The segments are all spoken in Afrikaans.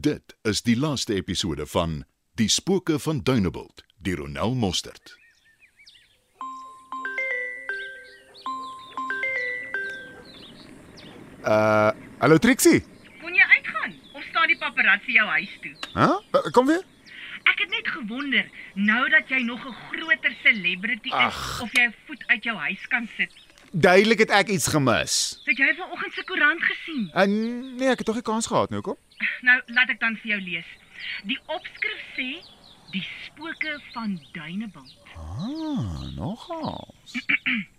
Dit is die laaste episode van Die spooke van Dunebuld deur Ronel Mostert. Uh, hallo Trixie. Kon jy uitgaan of staan die paparazzi jou huis toe? Hæ? Huh? Kom weer. Ek het net gewonder nou dat jy nog 'n groter celebrity is Ag. of jy 'n voet uit jou huis kan sit. Duidelik het ek iets gemis. Het jy vanoggend se koerant gesien? Uh, nee, ek het tog nie kans gehad nie, hoekom? Nou laat ek dan vir jou lees. Die opskrif sê die spooke van Dunebuld. Ah, nogal.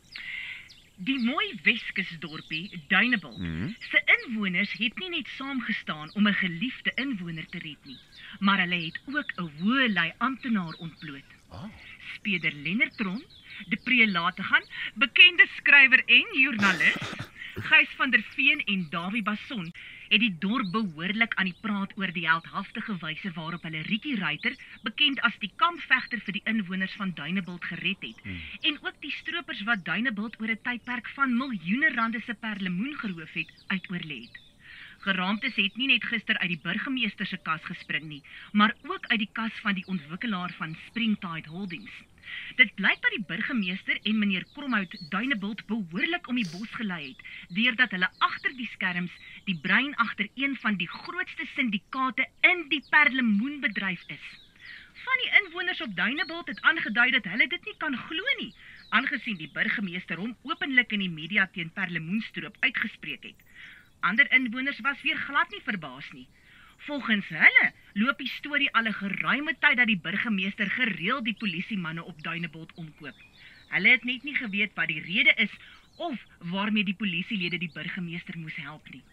Die mooi Weskusdorpie Dunebuld Mhm. se inwoners het nie net saamgestaan om 'n geliefde inwoner te red nie, maar hulle het ook 'n hoë lei amptenaar ontbloot. Ah. Speder Lennard Tron, De Pre Lategan, bekende skrywer en joernalis, Gys van der Veen en Dawie Bason het die dorp behoorlik aan die praat oor die heldhaftige wyse waarop hulle Rietjie Ruiter, bekend as die kampvegter vir die inwoners van Dunebuld gered het, Hmm. en ook die stroopers wat Dunebuld oor 'n tydperk van miljoene rande se perlemoen geroof het, uitoorlê het. Geraamtes het nie net gister uit die burgemeester se kas gespring nie, maar ook uit die kas van die ontwikkelaar van Springtide Holdings. Dit blyk dat die burgemeester en meneer Kromhout Duinebult behoorlik om die bos gelei het deurdat hulle agter die skerms die brein agter een van die grootste sindikate in die perlemoenbedryf is. Van die inwoners op Duinebult het aangedui dat hulle dit nie kan glo nie, aangesien die burgemeester hom openlik in die media teen perlemoenstroop uitgespreek het. Ander inwoners was weer glad nie verbaas nie. Volgens hulle loop die storie al 'n geruime tyd dat die burgemeester gereeld die polisiemanne op Duinebult omkoop. Hulle het net nie geweet wat die rede is of waarmee die polisielede die burgemeester moes help nie.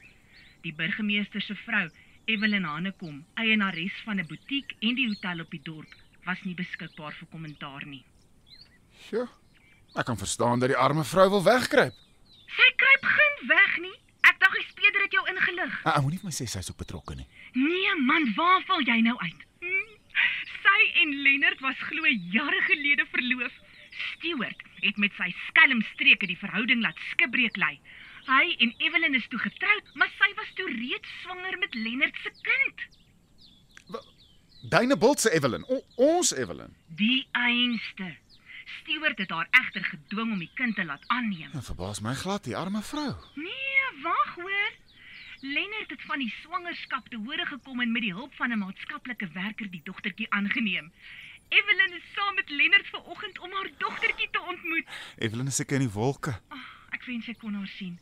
Die burgemeester se vrou, Evelyn Hanekom, eienares van 'n butiek en die hotel op die dorp, was nie beskikbaar vir kommentaar nie. Sjoe. Ek kan verstaan dat die arme vrou wil wegkruip. Sy kruip geen weg nie. Het jou ingelig. Ah, Ek moenie vir my sê sy's ook betrokke nie. Nee man, waar val jy nou uit? Hm? Sy en Lennard was glo jare gelede verloof. Stewart het met sy skelmstreke die verhouding laat skibreek lê. Hy en Evelyn is toe getroud, maar sy was toe reeds swanger met Lennard se kind. Dunebuld se Evelyn, o, ons Evelyn. Die einste. Stewart het haar egter gedwing om die kind te laat aanneem. Nou verbaas my glad, die arme vrou. Nee, wag hoor. Lennard het van die swangerskap te hore gekom en met die hulp van 'n maatskaplike werker die dogtertjie aangeneem. Evelyn is saam met Lennard vanoggend om haar dogtertjie te ontmoet. Evelyn is seker in die wolke. Ag, ek wens ek kon haar sien.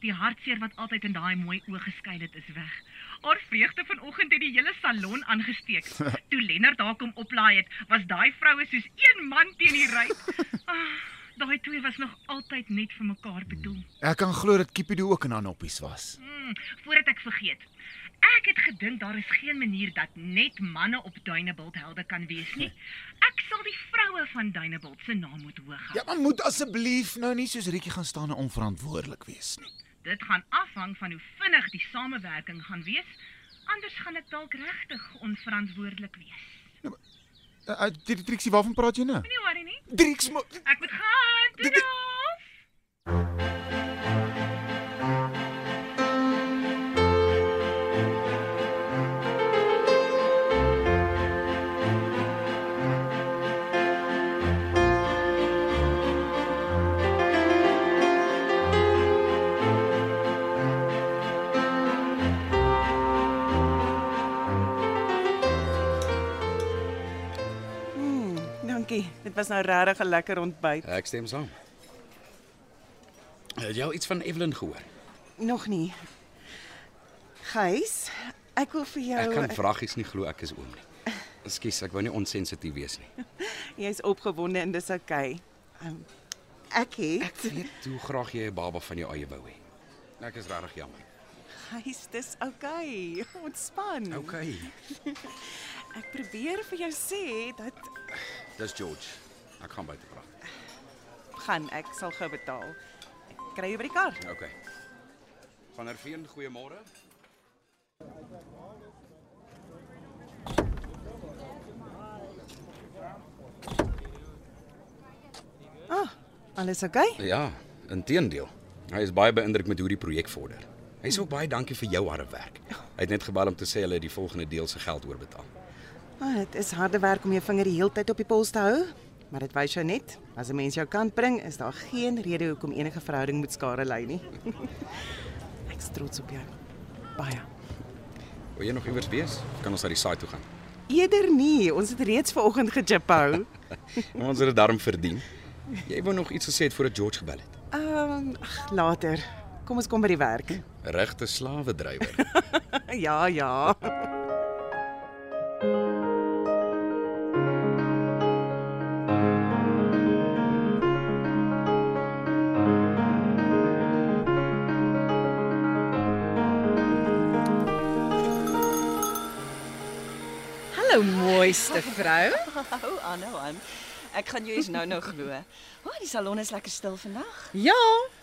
Die hartseer wat altyd in daai mooi oë geskuil het, is weg. Haar vreugde vanoggend het die hele salon aangesteek. Toe Lennard haar kom oplaai het, was daai vroue soos een man teen die ry. Ah, daai twee was nog altyd net vir mekaar bedoel. Ek kan glo dat Kipido ook in haar noppies was. Hmm, voordat ek vergeet. Ek het gedink daar is geen manier dat net manne op Dunebuld helde kan wees nie. Ek sal die vroue van Dunebuld se naam moet hoog hou. Ja, maar moet asseblief nou nie soos Rietjie gaan staan en onverantwoordelik wees nie. Dit gaan afhang van hoe vinnig die samewerking gaan wees. Anders gaan ek dalk regtig onverantwoordelik wees. Uh, uh, die Trixie, waarvan praat jy nou? Moenie worry nie. Trix, Ek moet gaan. Dit- dankie. Dit was nou regtig 'n lekker ontbyt. Ek stem saam. Het jy al iets van Evelyn gehoor? Nog nie. Gys, ek wil vir jou Ek kan vragies nie glo ek is oom nie. Ekskuus, ek wou nie onsensitief wees nie. Jy's opgewonde en dis oukei. Okay. Um, ek het Ek weet hoe graag jy 'n baba van jou eie wou hê. Ek is regtig jammer. Gys, dis oukei. Okay. Ontspan. OK. Ek probeer vir jou sê dat Dis George. Ek gaan buite praat. gaan ek sal gou betaal. Ek kry jou by die kar. OK. Van Herveen, goeiemôre. Ah, alles oukei? Okay? Ja, inteendeel. Hy is baie beïndruk met hoe die projek vorder. Hy sê ook baie dankie vir jou harde werk. Hy het net gebel om te sê hulle het die volgende deel se geld oorbetaal. Ah, dit is harde werk om jou vinger die hele tyd op die pols te hou, maar dit wys jou net as 'n mens jou kant bring, is daar geen rede hoekom enige verhouding moet skade ly nie. Ek's trots op jou. Baie. Wil jy nog iewers wees? Kan ons na die saai toe gaan? Eerder nie, ons het reeds vanoggend gejipou. Ons het dit darm verdien. Jy wou nog iets gesê het voordat George gebel het. Ehm, um, later. Kom ons kom by die werk. Regte slawe drywer. Ja, ja. Hallo mooiste vrou. Hou aan, hou aan. Ek gaan jou eens nou nou glo. O, oh, die salon is lekker stil vandag. Ja,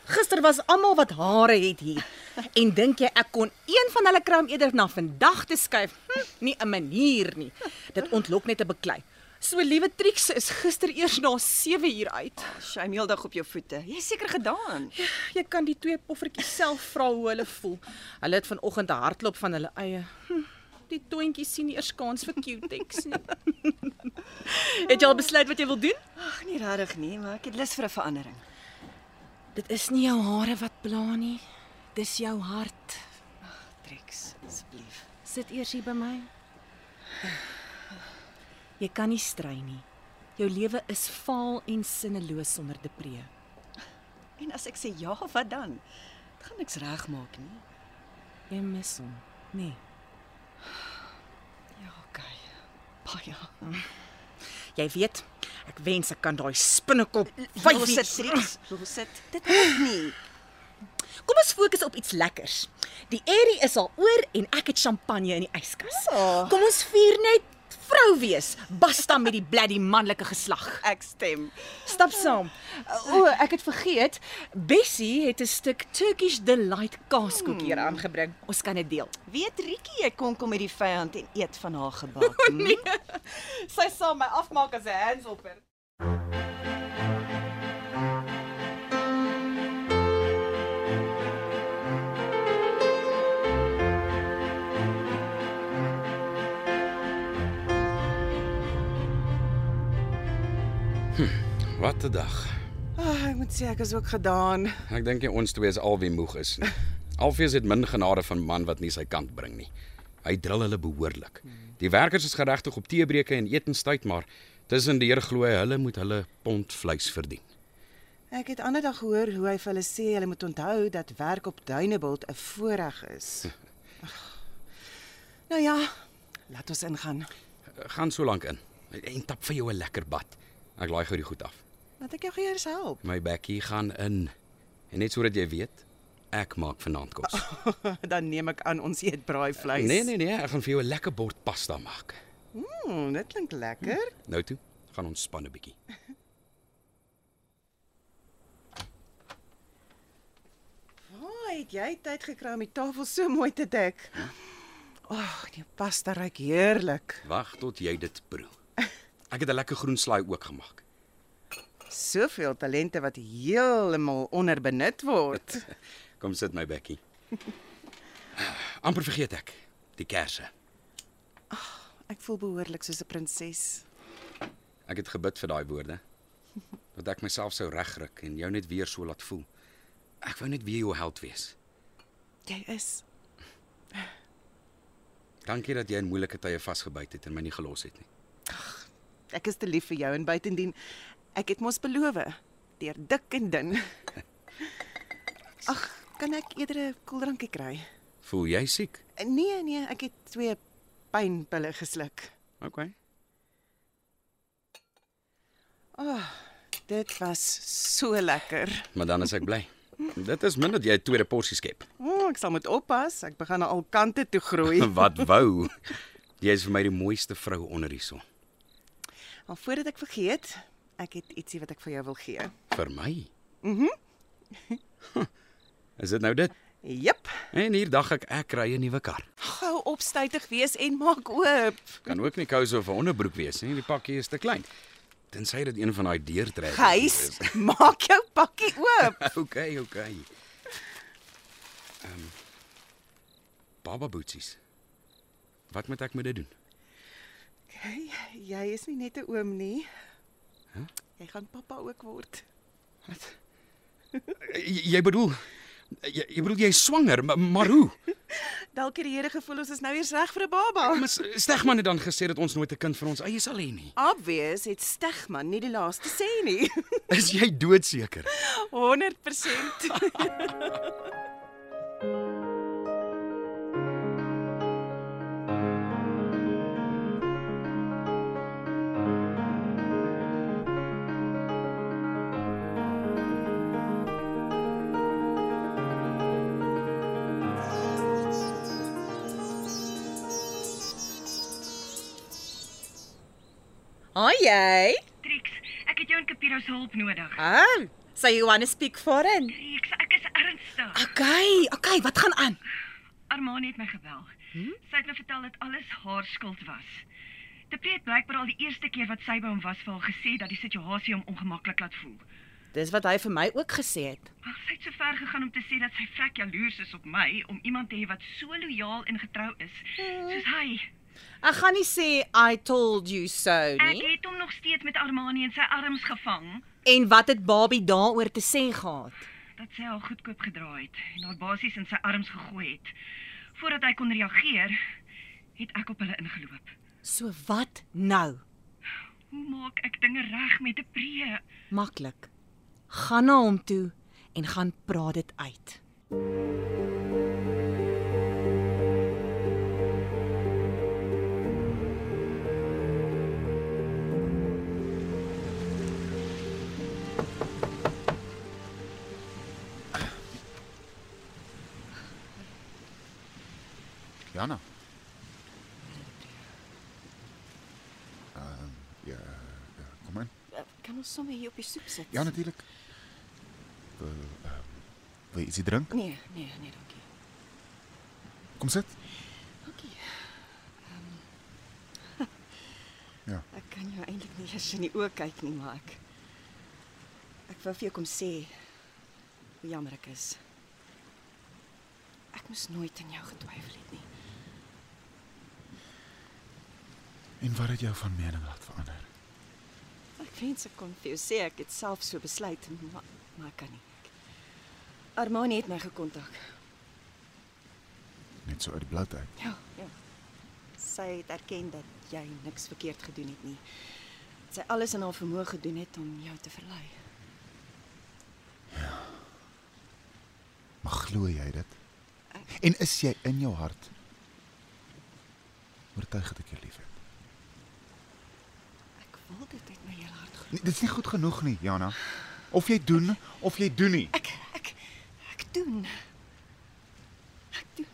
gister was almal wat hare het hier. En dink jy ek kon een van hulle kraam eerder na vandag te skuif? Hm, nie 'n manier nie. Dit ontlok net 'n beklei. So liewe Trix is gister eers na 7 uur uit. Shame heeldag op jou voete. Jy seker gedaan. Jy kan die twee poffertjies self vra hoe hulle voel. Hulle het vanoggend 'n hartklop van hulle eie. Hm, die toentjies sien nie eers kans vir Q-tex nie. het jy al besluit wat jy wil doen? Ag, nie regtig nie, maar ek het lus vir 'n verandering. Dit is nie jou hare wat pla nie. Dis jou hart. Trix, asseblief. Sit eers hier by my. Jy kan nie stry nie. Jou lewe is vaal en sinneloos sonder depree. En as ek sê ja, wat dan? Dit gaan niks regmaak nie. Jy mis hom, nee. Ja, okay. Baie. Jy weet, ek wens ek kan daai spinnekop Los dit, Trix. Los dit. Dit moet nie. Kom ons fokus op iets lekkers. Die airy is al oor en ek het champagne in die yskas. Oh. Kom ons vier net vrou wees, basta met die bloody manlike geslag. Ek stem. Stap saam. O, ek het vergeet. Bessie het 'n stuk Turkish delight kaaskoek hier aangebring. Ons kan dit deel. Weet Rikkie, jy kon kom met die vyand en eet van haar gebak. Hm? Sy sal my afmaak as 'n handshopper. Wat 'n dag. Ah, ek moet sê ek is ook gedaan. Ek dink nie ons twee is alweer moeg is nie. Alfees het min genade van man wat nie sy kant bring nie. Hy drill hulle behoorlik. Die werkers is geregtig op teebreke en etenstyd, maar tussen deur glo hy hulle moet hulle pond vleis verdien. Ek het ander dag gehoor hoe hy vir hulle sê hulle moet onthou dat werk op Dunebuld 'n voorreg is. Ag. Nou ja, laat ons ingaan. Gaan so lank in en tap vir jou 'n lekker bad. Ek laai gou die goed af. Laat ek jou geëers help. My bekkie gaan in. En net sodat jy weet, ek maak vanaand kos. Dan neem ek aan ons eet braaivleis. Nee nee nee, ek gaan vir jou 'n lekker bord pasta maak. Mm, dit klink lekker. Nou toe, gaan ons span 'n bietjie. Waar het jy tyd gekry om die tafel so mooi te dek? Ag, die pasta ruik heerlik. Wag tot jy dit proe. Ek het 'n lekker groen slaai ook gemaak. Soveel talente wat heeltemal onderbenut word. Kom sit my bekkie. Amper vergeet ek die kersse. Ek voel behoorlik soos 'n prinses. Ek het gebid vir daai woorde. Dat ek myself sou regryk en jou net weer so laat voel. Ek wou net weer jou held wees. Jy is. Dankie dat jy in moeilike tye vasgebyt het en my nie gelos het nie. Ek is te lief vir jou en buitendien ek het mos beloof deur dik en dun. Ag, kan ek eerder 'n koeldrankie kry? Voel jy siek? Nee, nee, ek het twee pynpille gesluk. OK. Dit was so lekker. Maar dan is ek bly. Dit is min dat jy 'n tweede porsie skep. O, oh, ek sal moet oppas. Ek begin nou al kante toe groei. Wat wou? Jy is vir my die mooiste vrou onder die son. Maar voordat ek vergeet, ek het ietsie wat ek vir jou wil gee. Vir my. Mhm. is dit nou dit? Jep. En hier dag ek ek kry 'n nuwe kar. Gou opstytig wees en maak oop. Kan ook nie kouse of 'n onderbroek wees nie. Die pakkie is te klein. Tensy dit een van daai deurtrekkers Gys, maak jou pakkie oop. OK, OK. Ehm um, baba boetsies. Wat moet ek met dit doen? Hey, jy is nie net 'n oom nie. Huh? Jy gaan pappa ook word. Jy, jy bedoel jy, jy bedoel jy is swanger, maar, maar hoe? Dalk het die Here gevoel ons is nou eers reg vir 'n baba. Maar Stegman het dan gesê dat ons nooit 'n kind vir ons eie sal hê nie. Obvious het Stegman nie die laaste sê nie. Is jy doodseker? 100%. Jy? Trix, ek het jou en Kapiro se hulp nodig. Ah, so you want to speak foreign? Trix, ek is ernstig. Okay, okay, wat gaan aan? Armani het my gebel. Hm? Sy het my vertel dat alles haar skuld was. Depree het blykbaar al die eerste keer wat sy by hom was vir haar gesê dat die situasie hom ongemaklik laat voel. Dis wat hy vir my ook gesê het. Ag, sy het so ver gegaan om te sê dat sy vrek jaloers is op my om iemand te hê wat so lojaal en getrou is soos hy. Ek gaan nie sê I told you so Ek nie. het hom nog steeds met Armani in sy arms gevang En wat het Barbie daaroor te sê gehad? dat sy haar goedkoop gedraai het en haar basies in sy arms gegooi het. Voordat hy kon reageer, het ek op hulle ingeloop. So wat nou? Hoe maak ek dinge reg met 'n pree? Maklik. Gaan na hom toe en gaan praat dit uit. Jana. Ehm ja, ja, kom in. Eh, Kan ons sommer hier op die stoep sit? Ja, natuurlik. Wil uh, wil jy ietsie drink? Nee, nee, nee, dankie. Kom sit. Dankie. Ja. Ek kan jou eintlik nie eens in die oë kyk nie, maar ek ek wou vir jou kom sê hoe jammer ek is. Ek moes nooit in jou getwyfel het nie. En wat het jou van mening laat verander? Ek wens ek kon vir jou sê ek het self so besluit, maar maar ek kan nie. Armani het my gekontak. Net so uit die bloute uit. Ja, ja. Sy het erken dat jy niks verkeerd gedoen het nie. Dat sy alles in haar vermoë gedoen het om jou te verlei. Maar glo jy dit? En is jy in jou hart oortuig dat ek jou liefhet? Ek wil dit uit my hele hart glo. Nee, dit is nie goed genoeg nie, Jana. Of jy doen of jy doen nie. Ek ek ek doen. Ek doen.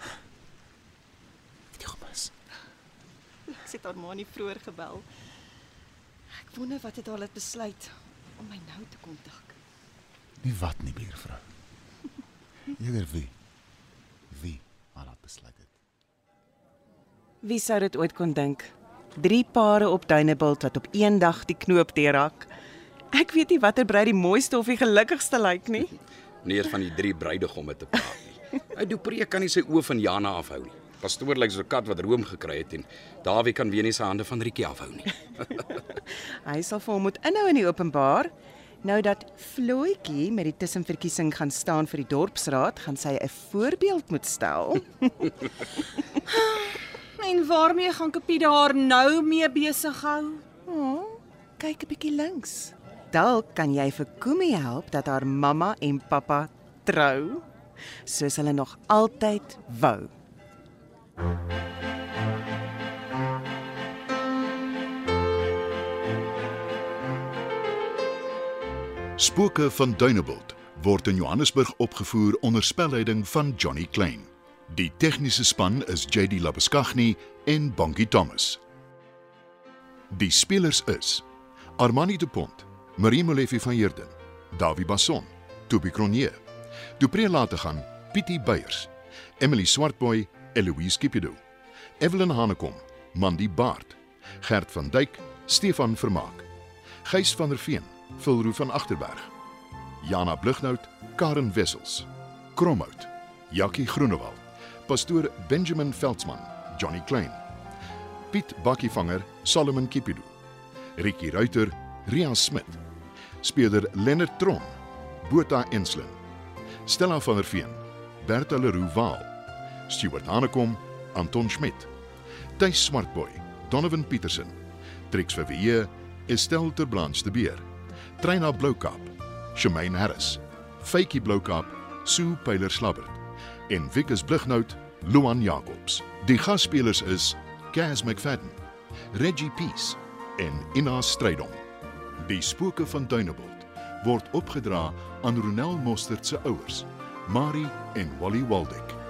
Ek het jou gemis. Ek het Armani vroeër gebel. Ek wonder wat het haar laat besluit om my nou te kontak. Nie wat nie, buurvrou. Eerder wie? Wie haar laat besluit het. Wie sou dit ooit kon dink? Drie pare op Dunebuld wat op een dag die knoop deurhak. Ek weet nie watter bruid die mooiste of die gelukkigste lyk nie. Eers van die drie bruidegomme te praat nie. Hy Dupree kan nie sy oë van Jana afhou nie. Pastoor lyk so 'n kat wat room gekry het en Dawie kan weer nie sy hande van Rietjie afhou nie. Hy sal vir hom moet inhou in die openbaar. Nou dat Floetjie met die tussenverkiesing gaan staan vir die dorpsraad, gaan sy 'n voorbeeld moet stel. En waarmee gaan Kapie haar nou mee besig hou? Oh, kyk 'n bietjie links. Dalk kan jy vir Kumi help dat haar mamma en pappa trou soos hulle nog altyd wou. Spooke van Dunebuld word in Johannesburg opgevoer onder spelleiding van Johnny Klein. Die tegniese span is JD Labuskaghni en Bongie Thomas. Die spelers is Armani De Pont, Marie Molefe van Heerden, Dawie Basson, Toby Cronje, Dupree laat gaan, Pietie Beyers, Emily Swartboy, Eloise Kipido, Evelyn Hanekom, Mandy Baard, Gert van Dyk, Stefan Vermaak, Gys van der Veen, Vilroo van Agterberg, Jana Blugnout, Karen Wessels, Kromhout, Jakkie Groenewald, pastoor Benjamin Veldsmann, Johnny Klein, Piet Bakkievanger, Solomon Kipidu, Ricky Ruiter, Ria Smit, speler Lennard Tron, Botha Enslin, Stella van der Veen, Bertha Leroux Waal, Stuart Hanekom, Anton Schmidt, Tuis Smartboy, Donovan Petersen, Trix Verweer, Estelle Terblanche de Beer, Treina Bloukap, Shemaine Harris, Faitjie Bloukap, Sue Pyler Slabbert en Wikus Blighnout, Luan Jacobs. Die gasspelers is Cas McFadden, Reggie Peace en Ina Strydom. Die spooke van Dunebuld word opgedra aan Ronel Mostert se ouers, Marie en Wally Waldeck.